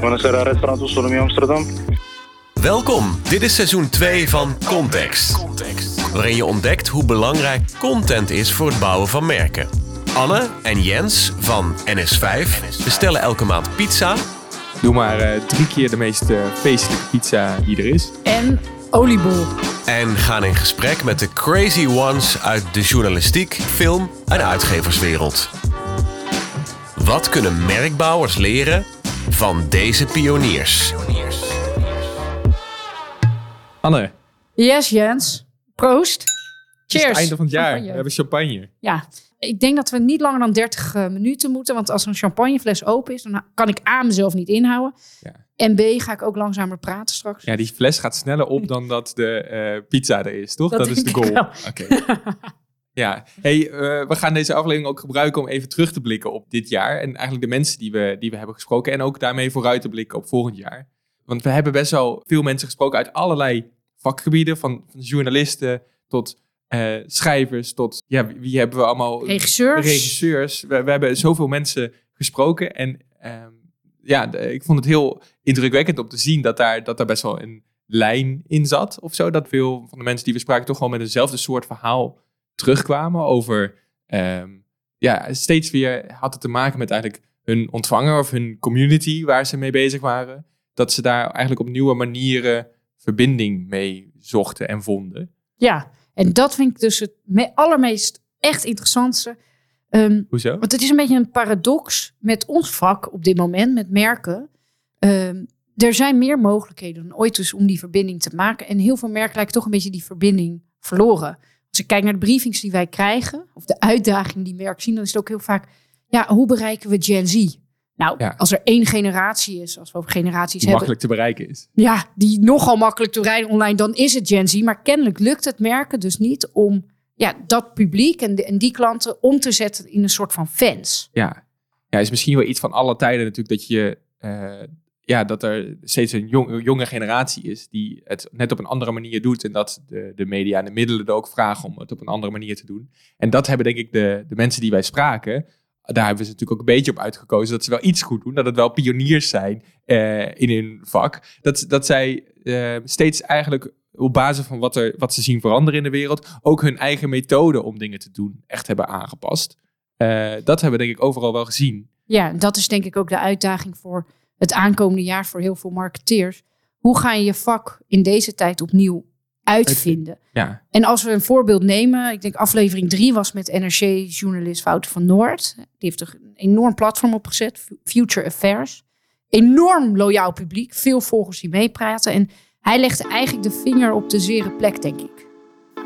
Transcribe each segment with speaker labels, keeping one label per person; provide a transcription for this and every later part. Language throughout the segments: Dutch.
Speaker 1: Buonasera, restaurant Autonomie Amsterdam.
Speaker 2: Welkom, dit is seizoen 2 van Context. Waarin je ontdekt hoe belangrijk content is voor het bouwen van merken. Anne en Jens van NS5 bestellen elke maand pizza.
Speaker 3: Doe maar eh, drie keer de meest eh, feestelijke pizza die er is.
Speaker 4: En oliebol.
Speaker 2: En gaan in gesprek met de crazy ones uit de journalistiek, film en uitgeverswereld. Wat kunnen merkbouwers leren van deze pioniers?
Speaker 3: Anne,
Speaker 4: Yes, Jens. Proost.
Speaker 3: het is
Speaker 4: Cheers.
Speaker 3: het einde van het jaar.
Speaker 4: Champagne.
Speaker 3: We hebben champagne.
Speaker 4: Ja, ik denk dat we niet langer dan 30 eh, minuten moeten. Want als een champagnefles open is, dan kan ik A, mezelf niet inhouden.
Speaker 3: Ja.
Speaker 4: En B, ga ik ook langzamer praten straks.
Speaker 3: Ja, die fles gaat sneller op dan dat de eh, pizza er is, toch?
Speaker 4: Dat
Speaker 3: Dat, is de goal. Oké. ja, hey, eh, we gaan deze aflevering ook gebruiken om even terug te blikken op dit jaar. En eigenlijk de mensen die we, die we hebben gesproken. En ook daarmee vooruit te blikken op volgend jaar. Want we hebben best wel veel mensen gesproken uit allerlei vakgebieden. Van, van journalisten tot eh, schrijvers tot... Ja, wie, hebben we allemaal?
Speaker 4: Regisseurs.
Speaker 3: regisseurs. We, we hebben zoveel mensen gesproken. En ehm, ja, de- ik vond het heel indrukwekkend om te zien dat daar, dat daar best wel een lijn in zat. Of zo. Dat veel van de mensen die we spraken toch wel met eenzelfde soort verhaal terugkwamen. Over, ehm, ja, steeds weer had het te maken met eigenlijk hun ontvanger of hun community waar ze mee bezig waren. Dat ze daar eigenlijk op nieuwe manieren verbinding mee zochten en vonden.
Speaker 4: Ja, en dat vind ik dus het me- allermeest echt interessantste. Ehm,
Speaker 3: Hoezo?
Speaker 4: Want het is een beetje een paradox met ons vak op dit moment, met merken. Ehm, er zijn meer mogelijkheden dan ooit dus om die verbinding te maken. En heel veel merken lijken toch een beetje die verbinding verloren. Als ik kijk naar de briefings die wij krijgen, of de uitdaging die merken zien, dan is het ook heel vaak, ja, hoe bereiken we Gen Z? Nou,
Speaker 3: Ja.
Speaker 4: als er één generatie is, als we over generaties
Speaker 3: Die
Speaker 4: hebben,
Speaker 3: makkelijk te bereiken is.
Speaker 4: ja, die nogal makkelijk te rijden online, dan is het Gen Z. Maar kennelijk lukt het merken dus niet om ja, dat publiek en, de- en die klanten om te zetten in een soort van fans.
Speaker 3: Ja. ja, is misschien wel iets van alle tijden natuurlijk dat je, eh, ja, dat er steeds een jong- jonge generatie is die het net op een andere manier doet en dat de, de media en de middelen er ook vragen om het op een andere manier te doen. En dat hebben denk ik de, de mensen die wij spraken, daar hebben ze natuurlijk ook een beetje op uitgekozen dat ze wel iets goed doen, dat het wel pioniers zijn eh, in hun vak. Dat, dat zij eh, steeds eigenlijk op basis van wat, er, wat ze zien veranderen in de wereld, ook hun eigen methode om dingen te doen echt hebben aangepast. Eh, dat hebben we denk ik overal wel gezien.
Speaker 4: Ja, dat is denk ik ook de uitdaging voor het aankomende jaar voor heel veel marketeers. Hoe ga je je vak in deze tijd opnieuw uitvinden?
Speaker 3: Ja,
Speaker 4: En als we een voorbeeld nemen, ik denk aflevering drie was met NRC-journalist Wouter van Noord. Die heeft er een enorm platform opgezet, Future Affairs. Enorm loyaal publiek, veel volgers die meepraten. En hij legde eigenlijk de vinger op de zere plek, denk ik.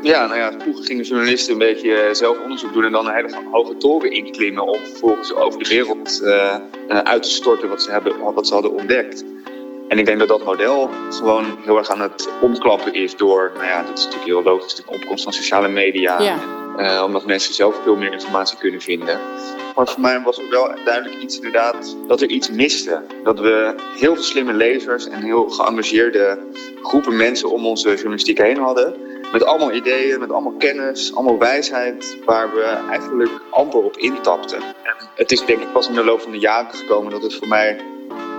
Speaker 5: Ja, nou ja, vroeger gingen journalisten een beetje eh, zelf onderzoek doen en dan een hele hoge toren inklimmen om vervolgens over de wereld eh, eh, uit te storten wat ze, hebben, wat ze hadden ontdekt. En ik denk dat dat model gewoon heel erg aan het omklappen is door, nou ja, dat is natuurlijk heel logisch, de opkomst van sociale media.
Speaker 4: Ja.
Speaker 5: Omdat mensen zelf veel meer informatie kunnen vinden. Maar voor mij was er wel duidelijk iets inderdaad dat er iets miste. Dat we heel veel slimme lezers en heel geëngageerde groepen mensen om onze journalistiek heen hadden. Met allemaal ideeën, met allemaal kennis, allemaal wijsheid, waar we eigenlijk amper op intapten. En het is denk ik pas in de loop van de jaren gekomen dat het voor mij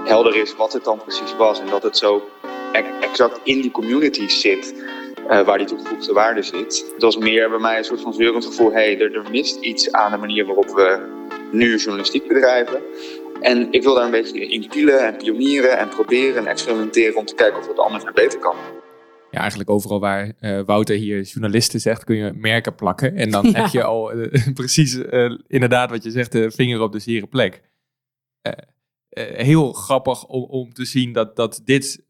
Speaker 5: helder is wat het dan precies was. En dat het zo exact in die communities zit, eh, waar die toegevoegde waarde zit. Het was meer bij mij een soort van zeurend gevoel, hé, hey, er, er mist iets aan de manier waarop we nu journalistiek bedrijven. En ik wil daar een beetje in pielen en pionieren en proberen en experimenteren om te kijken of het anders en beter kan.
Speaker 3: Ja eigenlijk overal waar eh, Wouter hier journalisten zegt, kun je merken plakken. En dan
Speaker 4: Ja.
Speaker 3: heb je al eh, precies eh, inderdaad wat je zegt, de vinger op de zere plek. Heel grappig om, om te zien dat, dat dit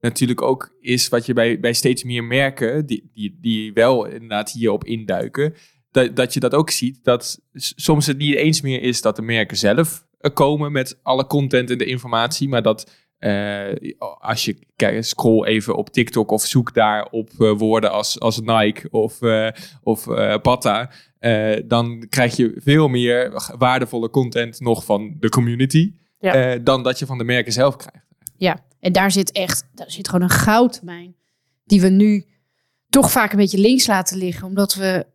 Speaker 3: natuurlijk ook is wat je bij, bij steeds meer merken, die, die, die wel inderdaad hierop induiken, dat, dat je dat ook ziet, dat soms het niet eens meer is dat de merken zelf komen met alle content en de informatie, maar dat eh, als je scroll even op TikTok of zoek daar op eh, woorden als, als Nike of, eh of eh, dan krijg je veel meer waardevolle content nog van de community
Speaker 4: Ja.
Speaker 3: dan dat je van de merken zelf krijgt.
Speaker 4: Ja, en daar zit echt, daar zit gewoon een goudmijn. Die we nu toch vaak een beetje links laten liggen. Omdat we,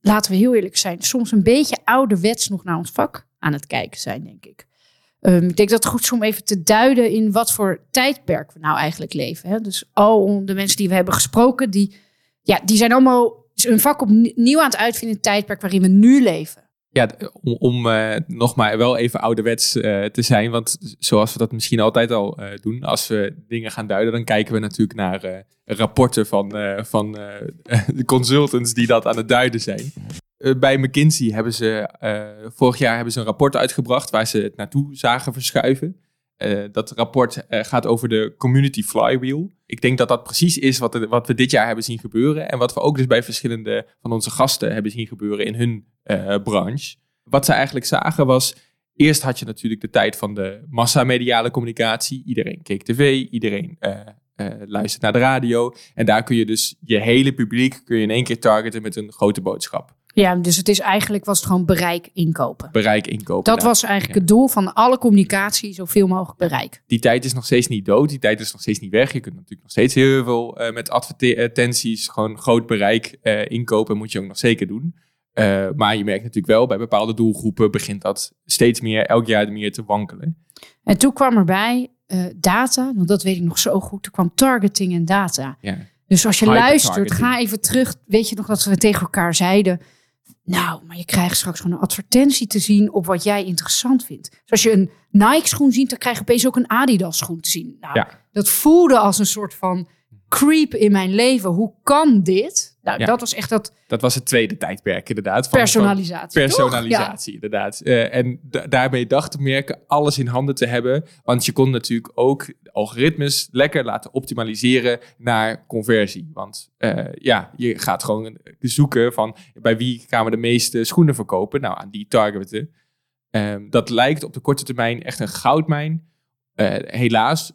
Speaker 4: laten we heel eerlijk zijn, soms een beetje ouderwets nog naar ons vak aan het kijken zijn, denk ik. Ehm, ik denk dat het goed is om even te duiden in wat voor tijdperk we nou eigenlijk leven. Hè? Dus al de mensen die we hebben gesproken, die, ja, die zijn allemaal hun vak opnieuw aan het uitvinden in het tijdperk waarin we nu leven.
Speaker 3: Ja, om, om uh, nog maar wel even ouderwets uh, te zijn. Want zoals we dat misschien altijd al uh, doen, als we dingen gaan duiden, dan kijken we natuurlijk naar rapporten van, van de consultants die dat aan het duiden zijn. Bij McKinsey hebben ze vorig jaar hebben ze een rapport uitgebracht waar ze het naartoe zagen verschuiven. dat rapport gaat over de community flywheel. Ik denk dat dat precies is wat, wat we dit jaar hebben zien gebeuren. En wat we ook dus bij verschillende van onze gasten hebben zien gebeuren in hun branche. Wat ze eigenlijk zagen was, eerst had je natuurlijk de tijd van de massamediale communicatie. Iedereen keek tv, iedereen uh, luistert naar de radio. En daar kun je dus je hele publiek kun je in één keer targeten met een grote boodschap.
Speaker 4: Ja, dus het is eigenlijk was het gewoon bereik inkopen.
Speaker 3: Bereik inkopen.
Speaker 4: Dat was eigenlijk ja. het doel van alle communicatie, zoveel mogelijk bereik.
Speaker 3: Die tijd is nog steeds niet dood, die tijd is nog steeds niet weg. Je kunt natuurlijk nog steeds heel veel uh, met advertenties, gewoon groot bereik uh, inkopen, moet je ook nog zeker doen. Uh, maar je merkt natuurlijk wel, bij bepaalde doelgroepen begint dat steeds meer, elk jaar meer te wankelen.
Speaker 4: En toen kwam erbij data, want dat weet ik nog zo goed. Toen kwam targeting en data.
Speaker 3: Ja.
Speaker 4: Dus als je luistert, ga even terug. Weet je nog dat we tegen elkaar zeiden... Nou, maar je krijgt straks gewoon een advertentie te zien op wat jij interessant vindt. Dus als je een Nike-schoen ziet, dan krijg je opeens ook een Adidas-schoen te zien. Nou,
Speaker 3: ja.
Speaker 4: dat voelde als een soort van creep in mijn leven. Hoe kan dit? Nou,
Speaker 3: Ja.
Speaker 4: dat was echt dat
Speaker 3: Dat was het tweede tijdperk inderdaad. Van,
Speaker 4: personalisatie.
Speaker 3: van personalisatie, inderdaad. Eh, en da- daarbij dachten merken alles in handen te hebben. Want je kon natuurlijk ook algoritmes lekker laten optimaliseren naar conversie. Want eh, ja, je gaat gewoon zoeken van bij wie gaan we de meeste schoenen verkopen. Nou, aan die targeten. Ehm, dat lijkt op de korte termijn echt een goudmijn. Eh, helaas,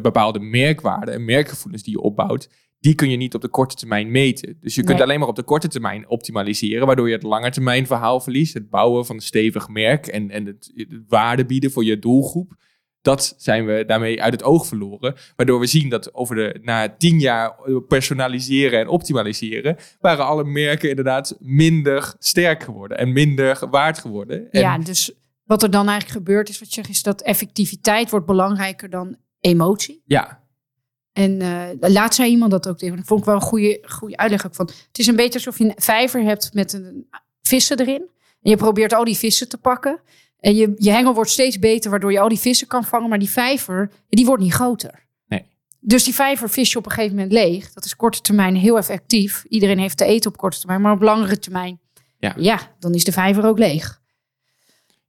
Speaker 3: bepaalde merkwaarden en merkgevoelens die je opbouwt, die kun je niet op de korte termijn meten. Dus je kunt
Speaker 4: Nee.
Speaker 3: alleen maar op de korte termijn optimaliseren, waardoor je het langetermijn verhaal verliest. Het bouwen van een stevig merk en, en het, het waarde bieden voor je doelgroep. Dat zijn we daarmee uit het oog verloren. Waardoor we zien dat over de, na tien jaar personaliseren en optimaliseren, waren alle merken inderdaad minder sterk geworden en minder waard geworden. En
Speaker 4: Ja, dus wat er dan eigenlijk gebeurt is, wat je zegt, is dat effectiviteit wordt belangrijker dan emotie.
Speaker 3: ja,
Speaker 4: En eh, laat zei iemand dat ook tegen. Dat vond ik wel een goede, goede uitleg ook van. Het is een beetje alsof je een vijver hebt met een vissen erin. En je probeert al die vissen te pakken. En je, je hengel wordt steeds beter, waardoor je al die vissen kan vangen. Maar die vijver, die wordt niet groter.
Speaker 3: Nee.
Speaker 4: Dus die vijver vis je op een gegeven moment leeg. Dat is korte termijn heel effectief. Iedereen heeft te eten op korte termijn. Maar op langere termijn,
Speaker 3: Ja.
Speaker 4: ja dan is de vijver ook leeg.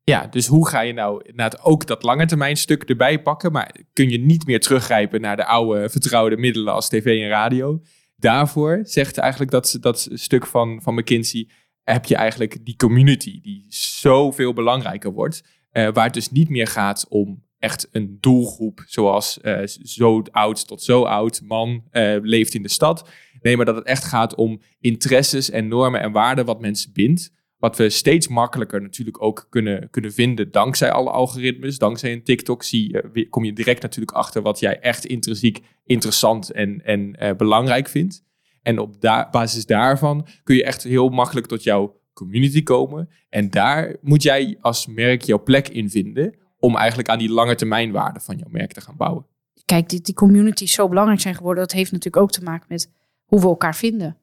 Speaker 3: Ja, dus hoe ga je nou ook dat lange termijn stuk erbij pakken, maar kun je niet meer teruggrijpen naar de oude vertrouwde middelen als tv en radio. Daarvoor zegt eigenlijk dat, dat stuk van, van McKinsey, heb je eigenlijk die community die zoveel belangrijker wordt, eh, waar het dus niet meer gaat om echt een doelgroep zoals eh, zo oud tot zo oud, man eh, leeft in de stad. Nee, maar dat het echt gaat om interesses en normen en waarden wat mensen bindt. Wat we steeds makkelijker natuurlijk ook kunnen, kunnen vinden dankzij alle algoritmes. Dankzij een TikTok zie je, kom je direct natuurlijk achter wat jij echt intrinsiek interessant en, en eh, belangrijk vindt. En op basis daarvan kun je echt heel makkelijk tot jouw community komen. En daar moet jij als merk jouw plek in vinden om eigenlijk aan die lange termijnwaarde van jouw merk te gaan bouwen.
Speaker 4: kijk, die, die communities zo belangrijk zijn geworden, dat heeft natuurlijk ook te maken met hoe we elkaar vinden.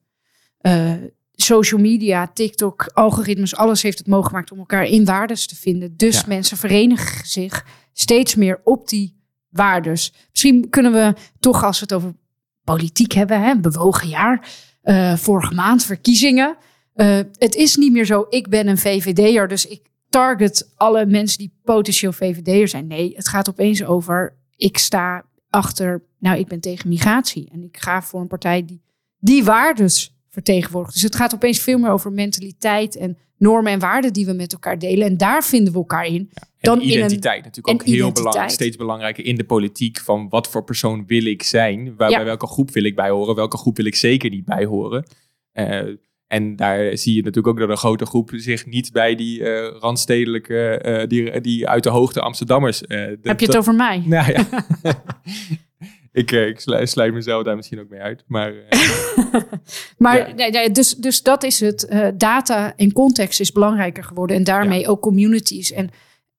Speaker 4: Eh, social media, TikTok, algoritmes, alles heeft het mogelijk gemaakt om elkaar in waardes te vinden. Dus
Speaker 3: Ja.
Speaker 4: mensen verenigen zich steeds meer op die waardes. Misschien kunnen we toch, als we het over politiek hebben, hè, bewogen jaar, eh, vorige maand verkiezingen. Eh, het is niet meer zo, ik ben een VVD'er, dus ik target alle mensen die potentieel VVD'er zijn. Nee, het gaat opeens over, ik sta achter, nou, ik ben tegen migratie. En ik ga voor een partij die die waardes vertegenwoordigt. Dus het gaat opeens veel meer over mentaliteit en normen en waarden die we met elkaar delen. En daar vinden we elkaar in.
Speaker 3: En
Speaker 4: Dan in een-
Speaker 3: identiteit natuurlijk ook heel
Speaker 4: identiteit.
Speaker 3: belangrijk, steeds belangrijker in de politiek. Van wat voor persoon wil ik zijn? Waar,
Speaker 4: Ja.
Speaker 3: Bij welke groep wil ik bij horen? Welke groep wil ik zeker niet bij horen? Eh, en daar zie je natuurlijk ook dat een grote groep zich niet bij die eh, randstedelijke, eh, die, die uit de hoogte Amsterdammers. de-
Speaker 4: Heb je het over mij?
Speaker 3: Nou ja. ik, eh, ik slu- sluit mezelf daar misschien ook mee uit. Maar eh,
Speaker 4: Maar
Speaker 3: Ja.
Speaker 4: nee, nee, dus, dus dat is het. Eh, data en context is belangrijker geworden. En daarmee ook communities. En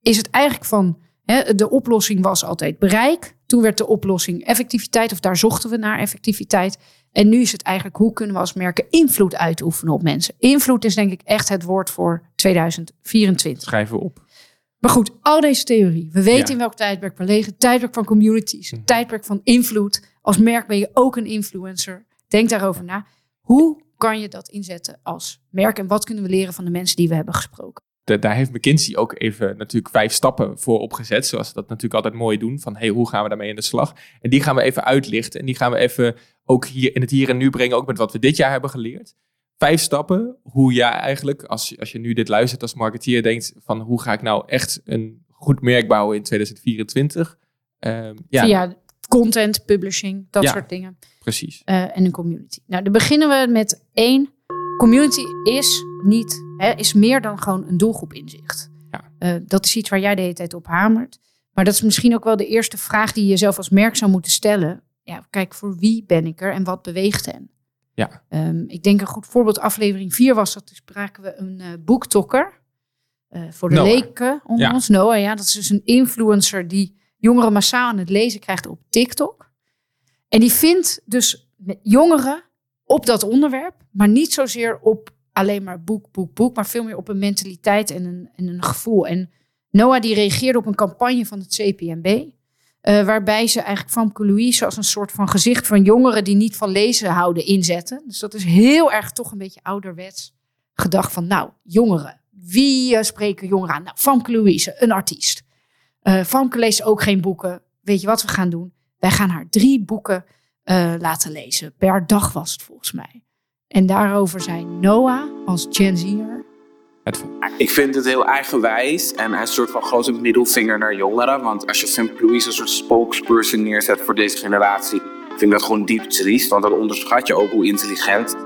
Speaker 4: is het eigenlijk van hè, de oplossing was altijd bereik. Toen werd de oplossing effectiviteit, of daar zochten we naar effectiviteit. En nu is het eigenlijk hoe kunnen we als merken invloed uitoefenen op mensen. Invloed is denk ik echt het woord voor 2024.
Speaker 3: Schrijven we op.
Speaker 4: Maar goed, al deze theorie. We weten
Speaker 3: Ja.
Speaker 4: in welk tijdperk we leven. Tijdperk van communities.
Speaker 3: Mhm.
Speaker 4: Tijdperk van invloed. Als merk ben je ook een influencer. Denk daarover na. Hoe kan je dat inzetten als merk? En wat kunnen we leren van de mensen die we hebben gesproken?
Speaker 3: De- daar heeft McKinsey ook even natuurlijk vijf stappen voor opgezet. Zoals ze dat natuurlijk altijd mooi doen. Van hey, hoe gaan we daarmee in de slag? En die gaan we even uitlichten. En die gaan we even ook hier in het hier en nu brengen. Ook met wat we dit jaar hebben geleerd. Vijf stappen hoe jij eigenlijk, als, als je nu dit luistert als marketeer, denkt van hoe ga ik nou echt een goed merk bouwen in 2024? Ehm, ja,
Speaker 4: Via content, publishing, dat
Speaker 3: Ja.
Speaker 4: soort dingen.
Speaker 3: precies.
Speaker 4: Eh, en een community. Nou, dan beginnen we met één. Community is niet, hè, is meer dan gewoon een doelgroep inzicht.
Speaker 3: Ja.
Speaker 4: Eh, dat is iets waar jij de hele tijd op hamert. Maar dat is misschien ook wel de eerste vraag die je jezelf als merk zou moeten stellen. Ja, kijk, voor wie ben ik er en wat beweegt hen?
Speaker 3: Ja.
Speaker 4: Ehm, ik denk een goed voorbeeld, aflevering 4 was dat, toen spraken we een eh boektokker. Eh, voor de
Speaker 3: Noah.
Speaker 4: leken onder
Speaker 3: Ja.
Speaker 4: ons. Noah, ja, dat is dus een influencer die jongeren massaal aan het lezen krijgt op TikTok. En die vindt dus jongeren op dat onderwerp, maar niet zozeer op alleen maar boek, boek, boek, maar veel meer op een mentaliteit en een, en een gevoel. En Noah die reageerde op een campagne van het CPMB, eh, waarbij ze eigenlijk Famke Louise als een soort van gezicht van jongeren die niet van lezen houden inzetten. Dus dat is heel erg toch een beetje ouderwets gedacht van, nou, jongeren. Wie eh, spreken jongeren aan? Nou, Famke Louise, een artiest. Eh Famke leest ook geen boeken. Weet je wat we gaan doen? Wij gaan haar drie boeken laten lezen. Per dag was het volgens mij. En daarover zei Noah als Gen Z'er.
Speaker 3: Het
Speaker 6: Ik vind het heel eigenwijs en een soort van grote middelvinger naar jongeren. Want als je Femke Louise een soort spokesperson neerzet voor deze generatie, vind ik dat gewoon diep triest. Want dan onderschat je ook hoe intelligent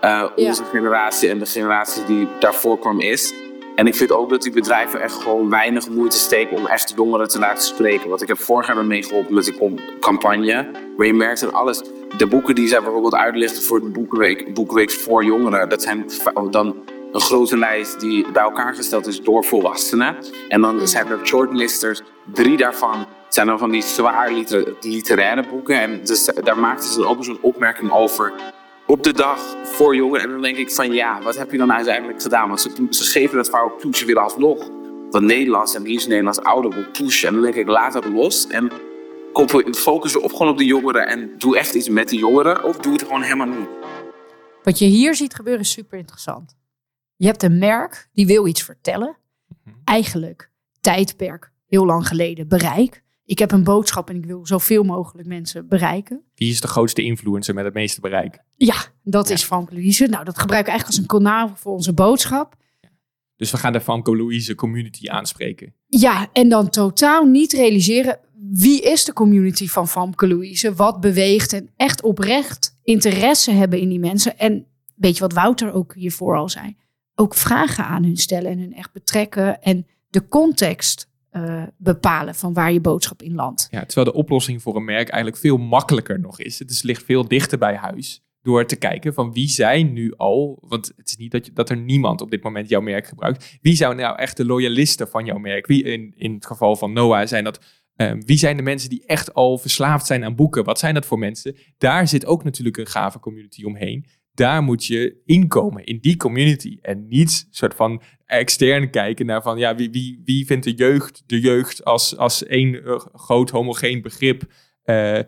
Speaker 6: eh, onze generatie en de generatie die daarvoor kwam is. En ik vind ook dat die bedrijven echt gewoon weinig moeite steken om echt jongeren te laten spreken. Want ik heb vorig jaar mee geholpen met die com- campagne. Waar je merkt dat alles. De boeken die zij bijvoorbeeld uitlichten voor de boekenweek, boekenweek voor jongeren. Dat zijn dan een grote lijst die bij elkaar gesteld is door volwassenen. En dan zijn er shortlisters. Drie daarvan zijn dan van die zwaar liter- literaire boeken. En dus daar maakten ze dan ook zo'n opmerking over op de dag voor jongeren. En dan denk ik van ja, wat heb je dan uiteindelijk gedaan? Want ze, ze geven dat vaak ook. Ze willen alsnog dat Nederlands en liefst Nederlands ouderboek pushen. En dan denk ik, laat dat los. En focus op gewoon op de jongeren. En doe echt iets met de jongeren. Of doe het gewoon helemaal niet.
Speaker 4: Wat je hier ziet gebeuren is super interessant. Je hebt een merk die wil iets vertellen. Eigenlijk tijdperk, heel lang geleden, bereik. Ik heb een boodschap en ik wil zoveel mogelijk mensen bereiken.
Speaker 3: Wie is de grootste influencer met het meeste bereik?
Speaker 4: Ja, dat is Famke Louise. Nou, dat gebruik ik eigenlijk als een kanaal voor onze boodschap.
Speaker 3: Dus we gaan de Famke Louise community aanspreken.
Speaker 4: Ja, en dan totaal niet realiseren wie is de community van Famke Louise, wat beweegt en echt oprecht interesse hebben in die mensen. En weet je wat Wouter ook hiervoor al zei? Ook vragen aan hun stellen en hun echt betrekken en de context eh, bepalen van waar je boodschap in landt.
Speaker 3: Ja, terwijl de oplossing voor een merk eigenlijk veel makkelijker nog is. Het is, ligt veel dichter bij huis. Door te kijken van wie zijn nu al, want het is niet dat, je, dat er niemand op dit moment jouw merk gebruikt. Wie zijn nou echt de loyalisten van jouw merk? Wie in, in het geval van Noah zijn dat, eh, wie zijn de mensen die echt al verslaafd zijn aan boeken? Wat zijn dat voor mensen? Daar zit ook natuurlijk een gave community omheen. Daar moet je inkomen, in die community. En niet soort van extern kijken naar van, ja, wie, wie, wie vindt de jeugd de jeugd als, als één eh, groot homogeen begrip. eh,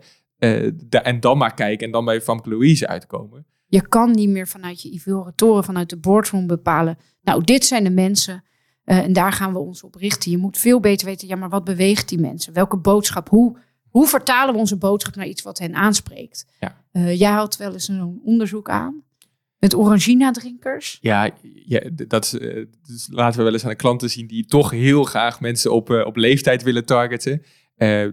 Speaker 3: da- en dan maar kijken en dan bij Famke Louise uitkomen.
Speaker 4: Je kan niet meer vanuit je ivoren toren, vanuit de boardroom bepalen. Nou, dit zijn de mensen en daar gaan we ons op richten. Je moet veel beter weten, ja, maar wat beweegt die mensen? Welke boodschap? Hoe, hoe vertalen we onze boodschap naar iets wat hen aanspreekt?
Speaker 3: Ja.
Speaker 4: Eh, jij houdt wel eens zo'n onderzoek aan met Orangina-drinkers.
Speaker 3: Ja, ja dat, is, eh, dus laten we wel eens aan de klanten zien die toch heel graag mensen op, eh, op leeftijd willen targeten.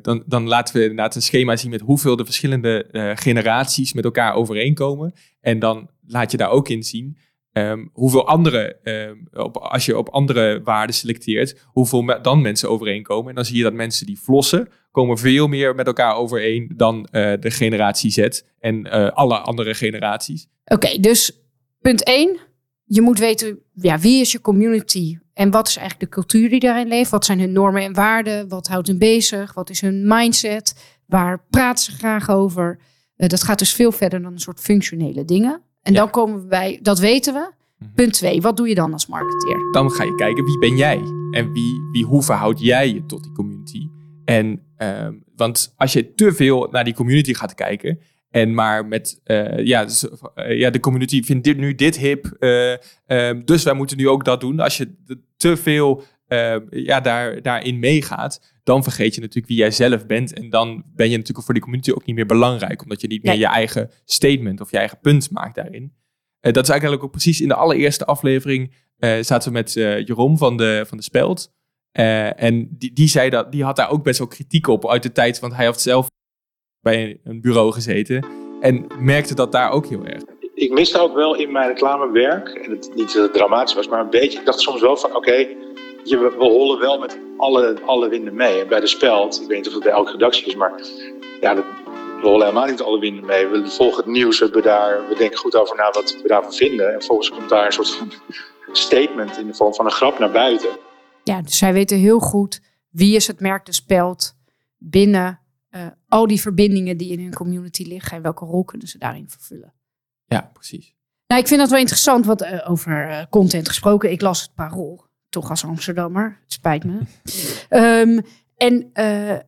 Speaker 3: Dan, dan laten we inderdaad een schema zien met hoeveel de verschillende generaties met elkaar overeenkomen. En dan laat je daar ook in zien ehm, hoeveel andere, ehm, op, als je op andere waarden selecteert, hoeveel me- dan mensen overeenkomen. En dan zie je dat mensen die flossen, komen veel meer met elkaar overeen dan eh, de generatie Z en eh, alle andere generaties.
Speaker 4: Oké, dus punt 1. Je moet weten, ja, wie is je community en wat is eigenlijk de cultuur die daarin leeft? Wat zijn hun normen en waarden? Wat houdt hen bezig? Wat is hun mindset? Waar praten ze graag over? Eh, dat gaat dus veel verder dan een soort functionele dingen. En
Speaker 3: Ja.
Speaker 4: dan komen we bij, dat weten we.
Speaker 3: Mhm.
Speaker 4: Punt twee, wat doe je dan als marketeer?
Speaker 3: Dan ga je kijken wie ben jij en wie, wie, hoe verhoud jij je tot die community. En, ehm, want als je te veel naar die community gaat kijken en maar met, eh, ja, dus, eh, ja, de community vindt dit, nu dit hip, eh, ehm, dus wij moeten nu ook dat doen. Als je te veel eh, ja, daar, daarin meegaat, dan vergeet je natuurlijk wie jij zelf bent. En dan ben je natuurlijk voor die community ook niet meer belangrijk, omdat je niet meer
Speaker 4: Nee.
Speaker 3: je eigen statement of je eigen punt maakt daarin. Dat is eigenlijk ook precies in de allereerste aflevering zaten we met eh Jeroen van de, van de Speld. Eh, en die, die, zei dat, die had daar ook best wel kritiek op uit de tijd, want hij had zelf bij een bureau gezeten. En merkte dat daar ook heel erg.
Speaker 7: ik miste ook wel in mijn reclamewerk, en het niet dat het dramatisch was, maar een beetje. Ik dacht soms wel van: oké, we, we hollen wel met alle, alle winden mee. En bij de Speld, ik weet niet of het bij elke redactie is, maar ja, dat, we hollen helemaal niet alle winden mee. We volgen het nieuws, we, daar, we denken goed over na wat we daarvan vinden. En volgens komt daar een soort statement in de vorm van een grap naar buiten.
Speaker 4: Ja, dus zij weten heel goed wie is het merk de speld binnen eh, al die verbindingen die in hun community liggen en welke rol kunnen ze daarin vervullen.
Speaker 3: Ja, precies.
Speaker 4: Nou, ik vind dat wel interessant, wat eh, over eh, content gesproken. Ik las het parool, toch als Amsterdammer. Het spijt me. Ehm, en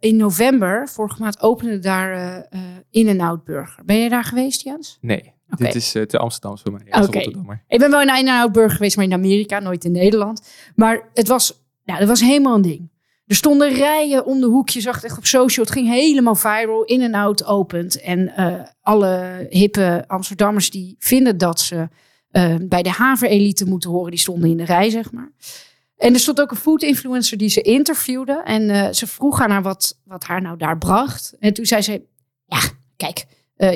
Speaker 4: in november, vorige maand, opende daar eh, eh, In-N-Out Burger. Ben je daar geweest, Jens?
Speaker 3: Nee,
Speaker 4: Oké.
Speaker 3: dit is te Amsterdam voor mij.
Speaker 4: Oké. Ik ben wel in een In-N-Out Burger geweest, maar in Amerika, nooit in Nederland. Maar het was, nou, dat was helemaal een ding. Er stonden rijen om de hoek. Je zag het echt op social. Het ging helemaal viral. In-N-Out opent. En eh, alle hippe Amsterdammers die vinden dat ze eh, bij de haverelite moeten horen, die stonden in de rij, zeg maar. En er stond ook een food influencer die ze interviewde. En eh, ze vroeg haar naar wat, wat haar nou daar bracht. En toen zei ze, ja, kijk,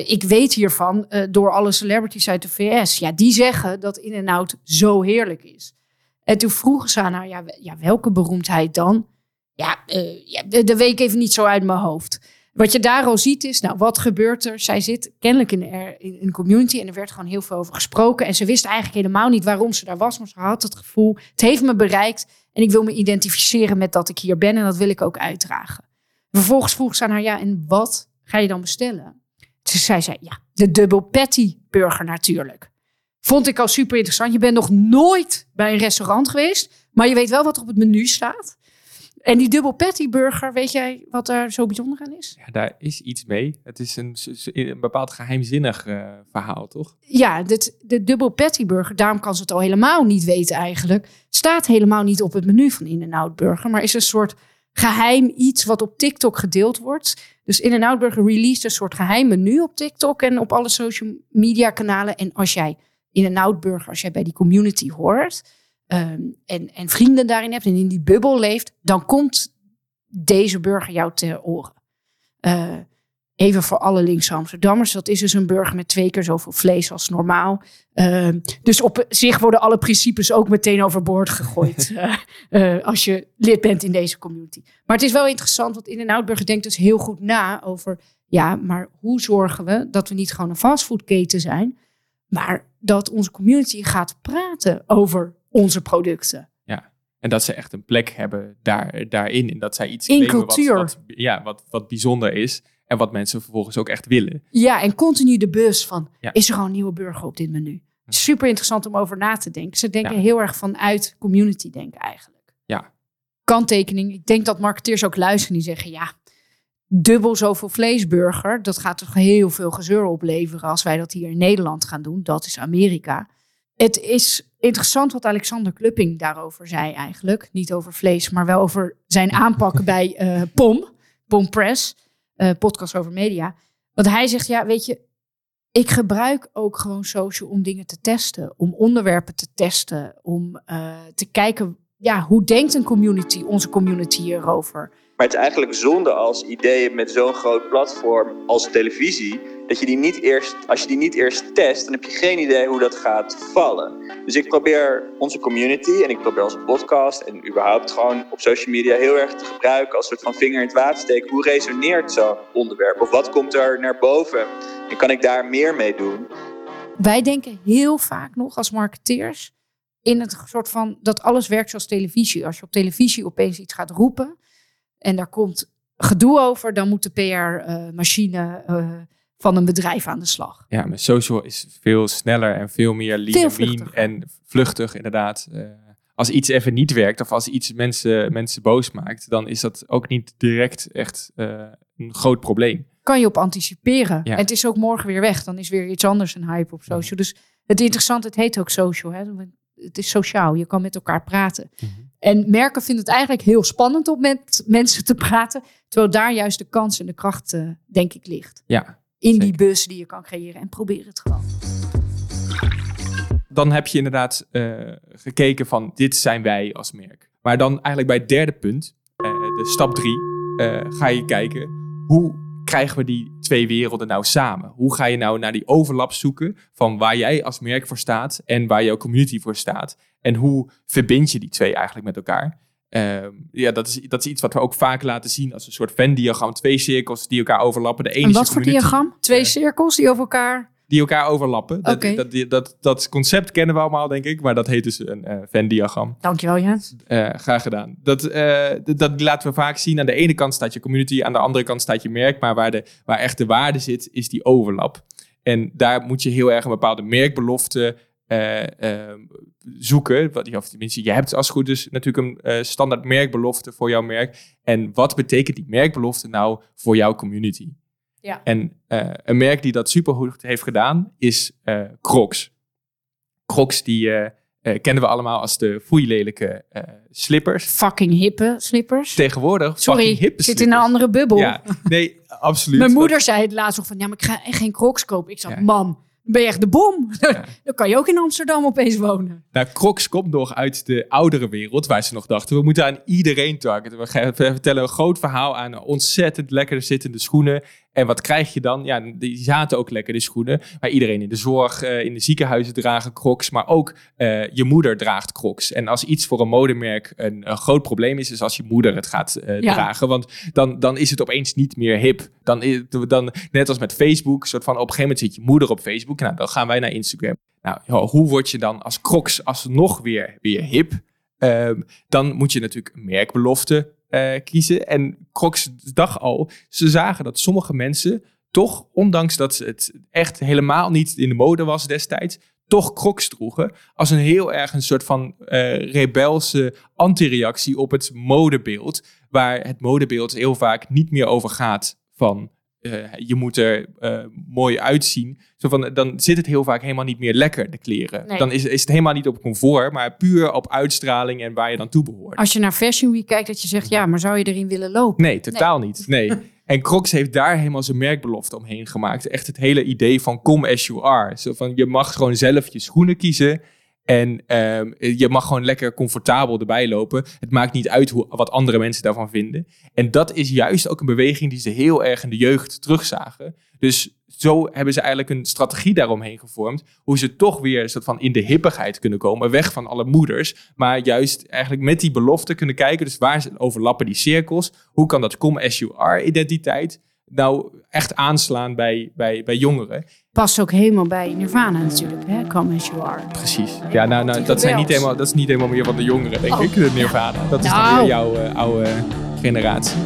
Speaker 4: ik weet hiervan door alle celebrities uit de VS. Ja, die zeggen dat In-N-Out zo heerlijk is. En toen vroegen ze aan haar, ja, ja welke beroemdheid dan? Ja, eh, ja, dat weet ik even niet zo uit mijn hoofd. Wat je daar al ziet is, nou, wat gebeurt er? Zij zit kennelijk in, een community en er werd gewoon heel veel over gesproken. En ze wist eigenlijk helemaal niet waarom ze daar was, maar ze had het gevoel, het heeft me bereikt en ik wil me identificeren met dat ik hier ben en dat wil ik ook uitdragen. Vervolgens vroeg ze aan haar, ja, en wat ga je dan bestellen? Zei zij, ja, de double patty burger natuurlijk. Vond ik al super interessant. Je bent nog nooit bij een restaurant geweest, maar je weet wel wat er op het menu staat. En die double patty burger, weet jij wat daar zo bijzonder aan is?
Speaker 3: Ja, daar is iets mee. Het is een, bepaald geheimzinnig eh, verhaal, toch?
Speaker 4: Ja, dit, de double patty burger, daarom kan ze het al helemaal niet weten eigenlijk. Staat helemaal niet op het menu van In-N-Out Burger, maar is een soort geheim iets wat op TikTok gedeeld wordt. Dus In-N-Out Burger released een soort geheim menu op TikTok en op alle social media kanalen. En als jij In-N-Out Burger, als jij bij die community hoort ehm, en, en vrienden daarin hebt en in die bubbel leeft, dan komt deze burger jou te oren. Eh, Even voor alle linkse Amsterdammers. Dat is dus een burger met twee keer zoveel vlees als normaal. Ehm, dus op zich worden alle principes ook meteen overboord gegooid. eh, eh, als je lid bent in deze community. Maar het is wel interessant, want in een Oudburger denkt dus heel goed na over... Ja, maar hoe zorgen we dat we niet gewoon een fastfoodketen zijn... maar dat onze community gaat praten over onze producten.
Speaker 3: En dat ze echt een plek hebben daar, daarin. En dat zij iets
Speaker 4: In
Speaker 3: claimen wat-
Speaker 4: cultuur.
Speaker 3: Wat, ja, wat, wat bijzonder is. En wat mensen vervolgens ook echt willen.
Speaker 4: Ja, en continu de bus van,
Speaker 3: Ja.
Speaker 4: is er gewoon een nieuwe burger op dit menu? Super interessant om over na te denken. Ze denken
Speaker 3: Ja.
Speaker 4: heel erg vanuit community denken eigenlijk.
Speaker 3: Ja.
Speaker 4: Kanttekening, ik denk dat marketeers ook luisteren die zeggen, ja, dubbel zoveel vleesburger, dat gaat toch heel veel gezeur opleveren als wij dat hier in Nederland gaan doen. Dat is Amerika. Het is interessant wat Alexander Klupping daarover zei eigenlijk. Niet over vlees, maar wel over zijn aanpak bij eh, POM, POM Press, eh, podcast over media. Want hij zegt, ja, weet je, ik gebruik ook gewoon social om dingen te testen, om onderwerpen te testen, om eh, te kijken, ja, hoe denkt een community, onze community hierover?
Speaker 8: Maar het is eigenlijk zonde als ideeën met zo'n groot platform als televisie, dat je die niet eerst, als je die niet eerst test, dan heb je geen idee hoe dat gaat vallen. Dus ik probeer onze community en ik probeer onze podcast en überhaupt gewoon op social media heel erg te gebruiken als soort van vinger in het water steken. Hoe resoneert zo'n onderwerp? Of wat komt er naar boven? En kan ik daar meer mee doen?
Speaker 4: Wij denken heel vaak nog als marketeers, in het soort van dat alles werkt zoals televisie. Als je op televisie opeens iets gaat roepen en daar komt gedoe over, dan moet de PR-machine eh, van een bedrijf aan de slag.
Speaker 3: Ja, maar social is veel sneller en veel meer lean
Speaker 4: Veel
Speaker 3: mean en vluchtig inderdaad. Eh, als iets even niet werkt of als iets mensen, mensen boos maakt, dan is dat ook niet direct echt eh, een groot probleem.
Speaker 4: Kan je op anticiperen.
Speaker 3: Ja.
Speaker 4: En het is ook morgen weer weg. Dan is weer iets anders een hype op social. Dus het interessante, het heet ook social. Hè? Het is sociaal. Je kan met elkaar praten.
Speaker 3: Mhm.
Speaker 4: En merken vinden het eigenlijk heel spannend om met mensen te praten. Terwijl daar juist de kans en de kracht, eh, denk ik, ligt.
Speaker 3: Ja,
Speaker 4: In die bus die je kan creëren. En probeer het gewoon.
Speaker 3: dan heb je inderdaad eh, gekeken van dit zijn wij als merk. Maar dan eigenlijk bij het derde punt, eh, de stap drie, ga je kijken hoe krijgen we die twee werelden nou samen? Hoe ga je nou naar die overlap zoeken van waar jij als merk voor staat en waar jouw community voor staat? En hoe verbind je die twee eigenlijk met elkaar? Ehm, ja, dat is, dat is iets wat we ook vaak laten zien als een soort Venn-diagram. Twee cirkels die elkaar overlappen. De ene
Speaker 4: En wat voor diagram? Twee
Speaker 3: Eh,
Speaker 4: cirkels die over elkaar...
Speaker 3: die elkaar overlappen. Dat, dat, dat, dat, dat concept kennen we allemaal, denk ik. Maar dat heet dus een eh Venn-diagram.
Speaker 4: Dankjewel, Jens.
Speaker 3: Eh, graag gedaan. Dat, dat laten we vaak zien. Aan de ene kant staat je community, aan de andere kant staat je merk. Maar waar, de, waar echt de waarde zit, is die overlap. En daar moet je heel erg een bepaalde merkbelofte eh, eh, zoeken. Wat, of tenminste, je hebt als het goed is natuurlijk een eh, standaard merkbelofte voor jouw merk. En wat betekent die merkbelofte nou voor jouw community?
Speaker 4: Ja.
Speaker 3: En een merk die dat supergoed heeft gedaan, is Crocs. Crocs, die kennen we allemaal als de foeilelijke slippers.
Speaker 4: Fucking hippe slippers.
Speaker 3: Tegenwoordig
Speaker 4: Sorry,
Speaker 3: fucking hippe
Speaker 4: ik zit in een andere bubbel.
Speaker 3: Ja, nee, absoluut.
Speaker 4: Mijn moeder zei het laatst nog van... Ja, maar ik ga geen crocs kopen. Ik zei,
Speaker 3: Ja.
Speaker 4: mam, ben je echt de bom.
Speaker 3: Ja.
Speaker 4: dan kan je ook in Amsterdam opeens wonen.
Speaker 3: Nou, Crocs komt nog uit de oudere wereld, waar ze nog dachten, we moeten aan iedereen targeten. We gaan- we vertellen een groot verhaal aan ontzettend lekker zittende schoenen. En wat krijg je dan? Ja, die zaten ook lekker, die schoenen. Maar iedereen in de zorg, eh, in de ziekenhuizen dragen Crocs. Maar ook eh, je moeder draagt Crocs. En als iets voor een modemerk een, een groot probleem is, is als je moeder het gaat eh,
Speaker 4: Ja.
Speaker 3: dragen. Want dan, dan is het opeens niet meer hip. Dan, dan, net als met Facebook, soort van op een gegeven moment zit je moeder op Facebook. Nou, dan gaan wij naar Instagram. Nou, hoe word je dan als Crocs alsnog weer, weer hip? Ehm, dan moet je natuurlijk merkbelofte eh, kiezen. En Crocs dacht al, ze zagen dat sommige mensen toch, ondanks dat het echt helemaal niet in de mode was destijds, toch Crocs droegen als een heel erg een soort van eh, rebelse antireactie op het modebeeld, waar het modebeeld heel vaak niet meer over gaat van eh, je moet er eh, mooi uitzien. Zo van, dan zit het heel vaak helemaal niet meer lekker, de kleren.
Speaker 4: Nee.
Speaker 3: Dan is, is het helemaal niet op comfort, maar puur op uitstraling en waar je dan toe behoort.
Speaker 4: Als je naar Fashion Week kijkt, dat je zegt... Ja, maar zou je erin willen lopen?
Speaker 3: Nee, totaal niet. Nee. En Crocs heeft daar helemaal zijn merkbelofte omheen gemaakt. Echt het hele idee van come as you are. Zo van, je mag gewoon zelf je schoenen kiezen. En ehm, je mag gewoon lekker comfortabel erbij lopen. Het maakt niet uit hoe, wat andere mensen daarvan vinden. En dat is juist ook een beweging die ze heel erg in de jeugd terugzagen. Dus zo hebben ze eigenlijk een strategie daaromheen gevormd. Hoe ze toch weer een soort van in de hippigheid kunnen komen. Weg van alle moeders. Maar juist eigenlijk met die belofte kunnen kijken. Dus waar overlappen die cirkels? Hoe kan dat come as you are identiteit nou echt aanslaan bij, bij, bij jongeren?
Speaker 4: Past ook helemaal bij Nirvana natuurlijk, hè? Come as you are.
Speaker 3: Precies. Ja, nou, nou dat, zijn niet helemaal, dat is niet helemaal meer van de jongeren, denk
Speaker 4: Oh.
Speaker 3: ik. De Nirvana. Dat is dan
Speaker 4: Nou.
Speaker 3: weer jouw eh, oude generatie.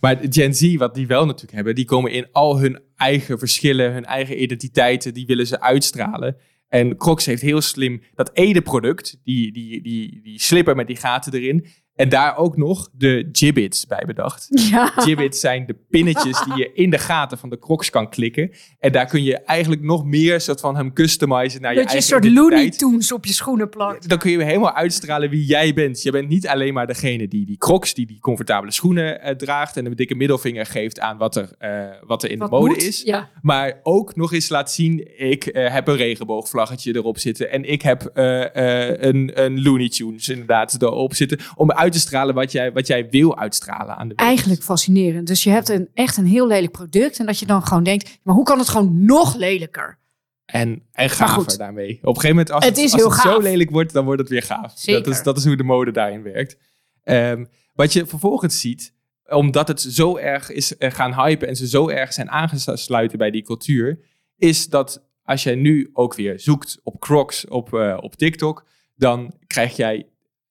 Speaker 3: Maar Gen Z, wat die wel natuurlijk hebben, die komen in al hun eigen verschillen, hun eigen identiteiten, die willen ze uitstralen. En Crocs heeft heel slim dat ene product, die, die, die, die slipper met die gaten erin. En daar ook nog de gibbets bij bedacht.
Speaker 4: Ja.
Speaker 3: Gibbets zijn de pinnetjes die je in de gaten van de crocs kan klikken. En daar kun je eigenlijk nog meer soort van hem customizen naar je
Speaker 4: Dat je een soort
Speaker 3: identiteit.
Speaker 4: Looney Tunes op je schoenen plakt.
Speaker 3: Dan kun je helemaal uitstralen wie jij bent. Je bent niet alleen maar degene die die crocs, die die comfortabele schoenen eh, draagt en een dikke middelvinger geeft aan wat er, eh, wat er in
Speaker 4: Wat
Speaker 3: de mode
Speaker 4: moet?
Speaker 3: is.
Speaker 4: Ja.
Speaker 3: Maar ook nog eens laat zien, ik eh, heb een regenboogvlaggetje erop zitten. En ik heb een, een Looney Tunes inderdaad erop zitten. Om uit te stralen wat jij, wat jij wil uitstralen aan de wereld.
Speaker 4: Eigenlijk fascinerend. Dus je hebt een, echt een heel lelijk product. En dat je dan gewoon denkt, maar hoe kan het gewoon nog lelijker?
Speaker 3: En, en gaver daarmee. Op een gegeven moment, als
Speaker 4: Het
Speaker 3: als
Speaker 4: heel
Speaker 3: het zo lelijk wordt, dan wordt het weer gaaf.
Speaker 4: Zeker.
Speaker 3: Dat is, dat is hoe de mode daarin werkt. Ehm, wat je vervolgens ziet, omdat het zo erg is eh, gaan hypen en ze zo erg zijn aangesluiten bij die cultuur, is dat als jij nu ook weer zoekt op Crocs op, eh, op TikTok, dan krijg jij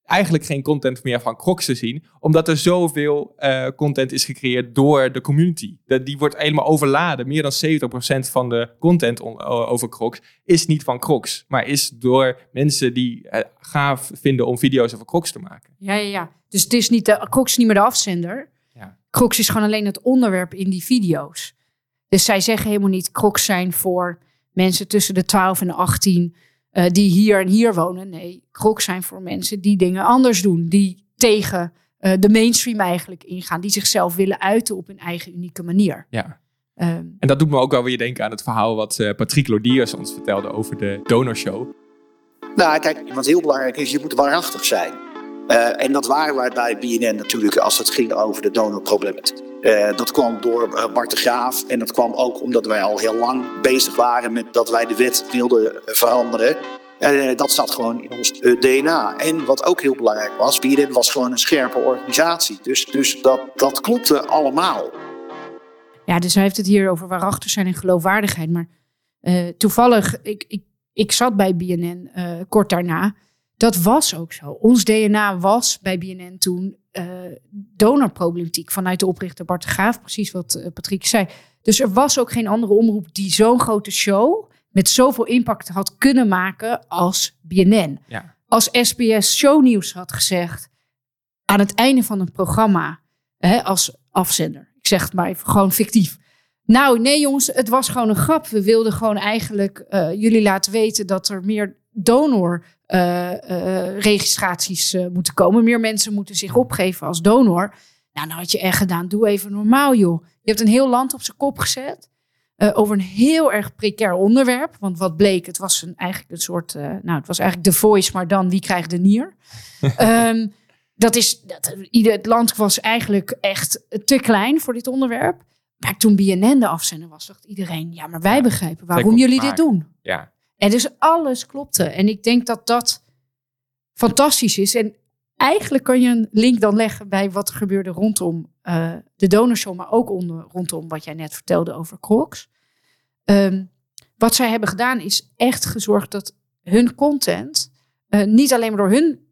Speaker 3: eigenlijk geen content meer van Crocs te zien, omdat er zoveel eh, content is gecreëerd door de community. Dat, die wordt helemaal overladen. Meer dan 70% van de content on- over Crocs is niet van Crocs, maar is door mensen die het gaaf vinden om video's over Crocs te maken.
Speaker 4: Ja, ja, ja. Dus het is niet de, Crocs is niet meer de afzender.
Speaker 3: Ja.
Speaker 4: Crocs is gewoon alleen het onderwerp in die video's. Dus zij zeggen helemaal niet Crocs zijn voor mensen tussen de 12 en de 18 eh, die hier en hier wonen. Nee, Crocs zijn voor mensen die dingen anders doen. Die tegen eh, de mainstream eigenlijk ingaan. Die zichzelf willen uiten op hun eigen unieke manier.
Speaker 3: Ja.
Speaker 4: Ehm,
Speaker 3: En dat doet me ook wel weer denken aan het verhaal wat eh, Patrick Lodiers ons vertelde over de donorshow.
Speaker 9: Nou, kijk, wat heel belangrijk is, je moet waarachtig zijn. Eh, en dat waren wij bij BNN natuurlijk als het ging over de donorproblematiek. Eh, dat kwam door eh, Bart de Graaf en dat kwam ook omdat wij al heel lang bezig waren met dat wij de wet wilden eh, veranderen. Dat zat gewoon in ons DNA. En wat ook heel belangrijk was, BNN was gewoon een scherpe organisatie. Dus, dus dat, dat klopte allemaal.
Speaker 4: Ja, dus hij heeft het hier over waarachtig zijn en geloofwaardigheid. Maar toevallig, ik, ik, ik zat bij BNN kort daarna. Dat was ook zo. Ons DNA was bij BNN toen eh, donorproblematiek vanuit de oprichter Bart de Graaf. Precies wat eh, Patrick zei. Dus er was ook geen andere omroep die zo'n grote show met zoveel impact had kunnen maken als BNN.
Speaker 3: Ja.
Speaker 4: Als SBS Shownieuws had gezegd aan het einde van het programma hè, als afzender. Ik zeg het maar even gewoon fictief. Nou, nee jongens, het was gewoon een grap. We wilden gewoon eigenlijk eh, jullie laten weten dat er meer donor eh, eh, eh, moeten komen. Meer mensen moeten zich opgeven als donor. Nou, dan had je echt gedaan. Doe even normaal, joh. Je hebt een heel land op zijn kop gezet. over een heel erg precair onderwerp. Want wat bleek, het was een, eigenlijk een soort... nou, het was eigenlijk The Voice, maar dan wie krijgt de nier? Ehm, dat is, dat, ieder, het land was eigenlijk echt te klein voor dit onderwerp. Maar toen BNN de afzender was, dacht iedereen... ja, maar wij begrijpen waarom jullie dit doen.
Speaker 3: Ja.
Speaker 4: En dus alles klopte. En ik denk dat dat fantastisch is. En eigenlijk kan je een link dan leggen bij wat er gebeurde rondom eh, de donorshow, maar ook onder, rondom wat jij net vertelde over Crocs. Ehm, wat zij hebben gedaan is echt gezorgd dat hun content eh, niet alleen maar door hun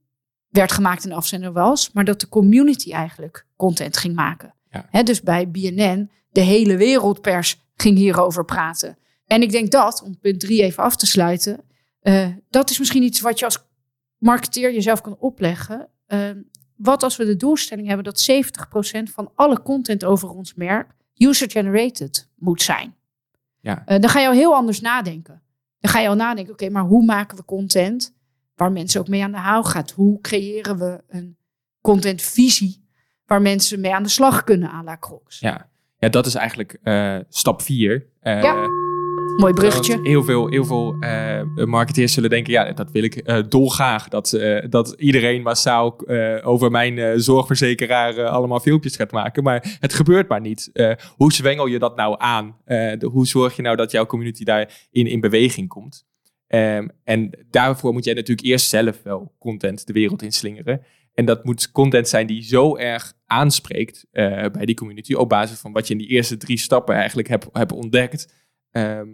Speaker 4: werd gemaakt en de afzender was, maar dat de community eigenlijk content ging maken.
Speaker 3: Ja.
Speaker 4: Dus bij BNN, de hele wereldpers ging hierover praten. En ik denk dat, om punt drie even af te sluiten, eh, dat is misschien iets wat je als marketeer jezelf kan opleggen. Eh, wat als we de doelstelling hebben dat 70% van alle content over ons merk user-generated moet zijn?
Speaker 3: Ja.
Speaker 4: Eh, dan ga je al heel anders nadenken. Dan ga je al nadenken, oké, maar hoe maken we content waar mensen ook mee aan de haal gaat? Hoe creëren we een contentvisie waar mensen mee aan de slag kunnen à la Crocs?
Speaker 3: Ja. ja, dat is eigenlijk stap 4.
Speaker 4: Ja. Mooi bruggetje.
Speaker 3: Want heel veel, heel veel eh, marketeers zullen denken, ja, dat wil ik eh, dolgraag. Dat, eh, dat iedereen massaal over mijn zorgverzekeraar allemaal filmpjes gaat maken. Maar het gebeurt maar niet. Hoe zwengel je dat nou aan? De- hoe zorg je nou dat jouw community daarin in beweging komt? Ehm, en daarvoor moet jij natuurlijk eerst zelf wel content de wereld inslingeren. En dat moet content zijn die zo erg aanspreekt bij die community. Op basis van wat je in die eerste drie stappen eigenlijk hebt hebt ontdekt. Ehm,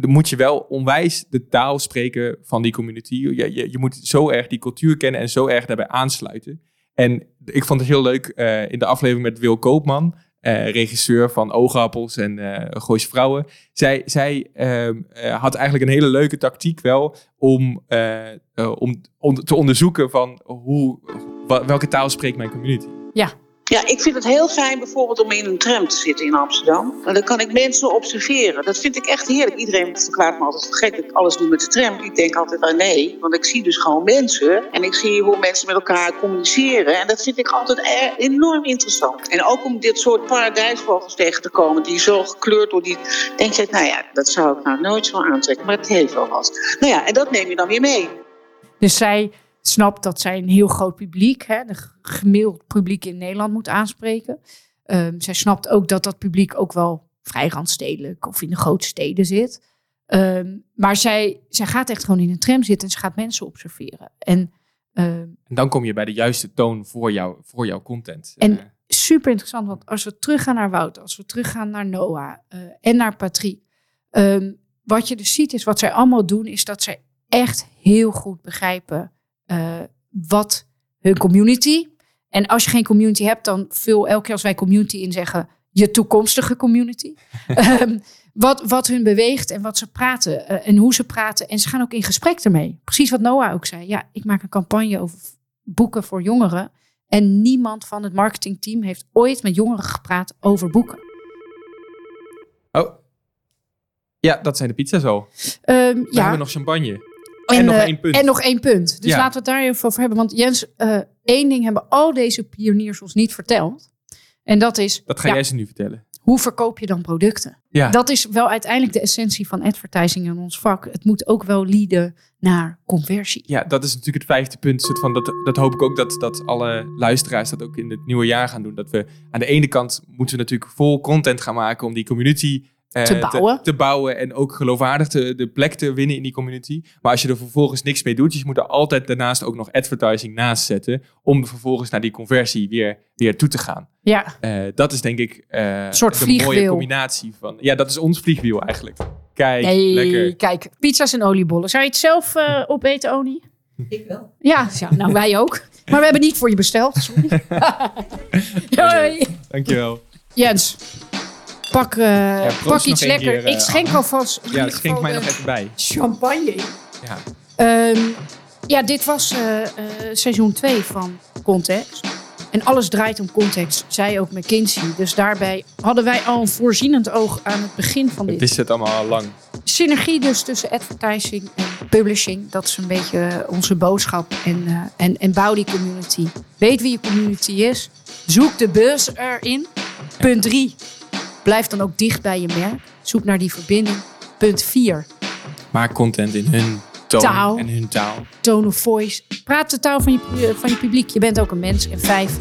Speaker 3: dan moet je wel onwijs de taal spreken van die community. Je, je, je moet zo erg die cultuur kennen en zo erg daarbij aansluiten. En ik vond het heel leuk eh, in de aflevering met Wil Koopman, eh, regisseur van Oogappels en Gooise Vrouwen. Zij, zij ehm, eh, had eigenlijk een hele leuke tactiek wel om, om, om te onderzoeken van hoe, welke taal spreekt mijn community.
Speaker 10: Ja, ik vind het heel fijn bijvoorbeeld om in een tram te zitten in Amsterdam. En dan kan ik mensen observeren. Dat vind ik echt heerlijk. Iedereen verklaart me altijd gek dat ik alles doe met de tram. Ik denk altijd, ah nee, want ik zie dus gewoon mensen. En ik zie hoe mensen met elkaar communiceren. En dat vind ik altijd e- enorm interessant. En ook om dit soort paradijsvogels tegen te komen die zo gekleurd worden. Die denk je, nou ja, dat zou ik nou nooit zo aantrekken. Maar het heeft wel wat. Nou ja, en dat neem je dan weer mee.
Speaker 4: Dus zij snapt dat zij een heel groot publiek, hè, de gemiddeld publiek in Nederland moet aanspreken. Ehm, zij snapt ook dat dat publiek ook wel vrij randstedelijk of in de grote steden zit. Ehm, maar zij, zij gaat echt gewoon in een tram zitten en ze gaat mensen observeren. En ehm,
Speaker 3: En dan kom je bij de juiste toon voor, jou, voor jouw content.
Speaker 4: En-
Speaker 3: Eh,
Speaker 4: super interessant, want als we teruggaan naar Wout, als we teruggaan naar Noah eh, en naar Patrick. ehm, wat je dus ziet is wat zij allemaal doen, is dat zij echt heel goed begrijpen eh, wat hun community. En als je geen community hebt, dan vul elke keer als wij community in zeggen, je toekomstige community. Ehm, wat, wat hun beweegt en wat ze praten eh, en hoe ze praten. En ze gaan ook in gesprek ermee. Precies wat Noah ook zei. Ja, ik maak een campagne over boeken voor jongeren. En niemand van het marketingteam heeft ooit met jongeren gepraat over boeken.
Speaker 3: Oh. Ja, dat zijn de pizza's al. We
Speaker 4: ja,
Speaker 3: hebben nog champagne.
Speaker 4: En,
Speaker 3: en nog
Speaker 4: eh,
Speaker 3: één punt.
Speaker 4: En nog één punt. Dus
Speaker 3: Ja.
Speaker 4: laten we het daar even over hebben. Want Jens, eh, één ding hebben al deze pioniers ons niet verteld. En dat is,
Speaker 3: Dat ga
Speaker 4: ja,
Speaker 3: jij ze nu vertellen.
Speaker 4: hoe verkoop je dan producten?
Speaker 3: Ja.
Speaker 4: Dat is wel uiteindelijk de essentie van advertising in ons vak. Het moet ook wel leaden naar conversie.
Speaker 3: Ja, dat is natuurlijk het vijfde punt. Soort van, dat, dat hoop ik ook dat, dat alle luisteraars dat ook in het nieuwe jaar gaan doen. Dat we aan de ene kant moeten we natuurlijk vol content gaan maken om die community eh,
Speaker 4: Te bouwen.
Speaker 3: te, bouwen en ook geloofwaardig te, de plek te winnen in die community. Maar als je er vervolgens niks mee doet, dus je moet er altijd daarnaast ook nog advertising naast zetten om vervolgens naar die conversie weer, weer toe te gaan.
Speaker 4: Ja,
Speaker 3: Eh, dat is denk ik eh
Speaker 4: soort
Speaker 3: de mooie combinatie van. Ja, dat is ons vliegwiel eigenlijk. Kijk,
Speaker 4: nee,
Speaker 3: lekker.
Speaker 4: kijk, pizza's en oliebollen. Zou je het zelf eh, opeten, Oni?
Speaker 11: Ik wel.
Speaker 4: Ja, ja, nou wij ook. Maar we hebben niet voor je besteld, sorry. Hoi.
Speaker 3: Dankjewel.
Speaker 4: Jens, pak, eh, pak iets lekker.
Speaker 3: keer, eh,
Speaker 4: ik schenk alvast
Speaker 3: Ja, schenk mij nog even bij.
Speaker 4: champagne.
Speaker 3: Ja.
Speaker 4: Ehm, ja, dit was eh, eh, seizoen 2 van Context. En alles draait om context, zei ook McKinsey. Dus daarbij hadden wij al een voorzienend oog aan het begin van dit.
Speaker 3: wisten het allemaal al lang.
Speaker 4: Synergie dus tussen advertising en publishing. Dat is een beetje onze boodschap. En, eh, en, en bouw die community. Weet wie je community is. Zoek de buzz erin. Punt 3. Blijf dan ook dicht bij je merk. Zoek naar die verbinding. Punt 4.
Speaker 3: Maak content in hun toon
Speaker 4: Taal.
Speaker 3: en hun taal.
Speaker 4: Tone of voice. Praat de taal van je, pu- van je publiek. Je bent ook een mens. En 5.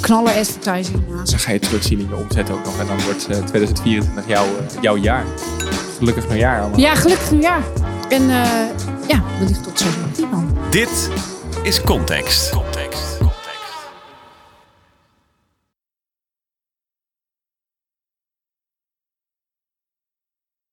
Speaker 4: Knaller advertising naast.
Speaker 3: Dan ga je terugzien in je omzet ook nog. En dan wordt eh, 2024 jouw, eh, jouw jaar. Gelukkig nieuwjaar allemaal.
Speaker 4: Ja, gelukkig nieuwjaar. En eh ja, wellicht tot seizoen 10 dan.
Speaker 2: Dit is Context.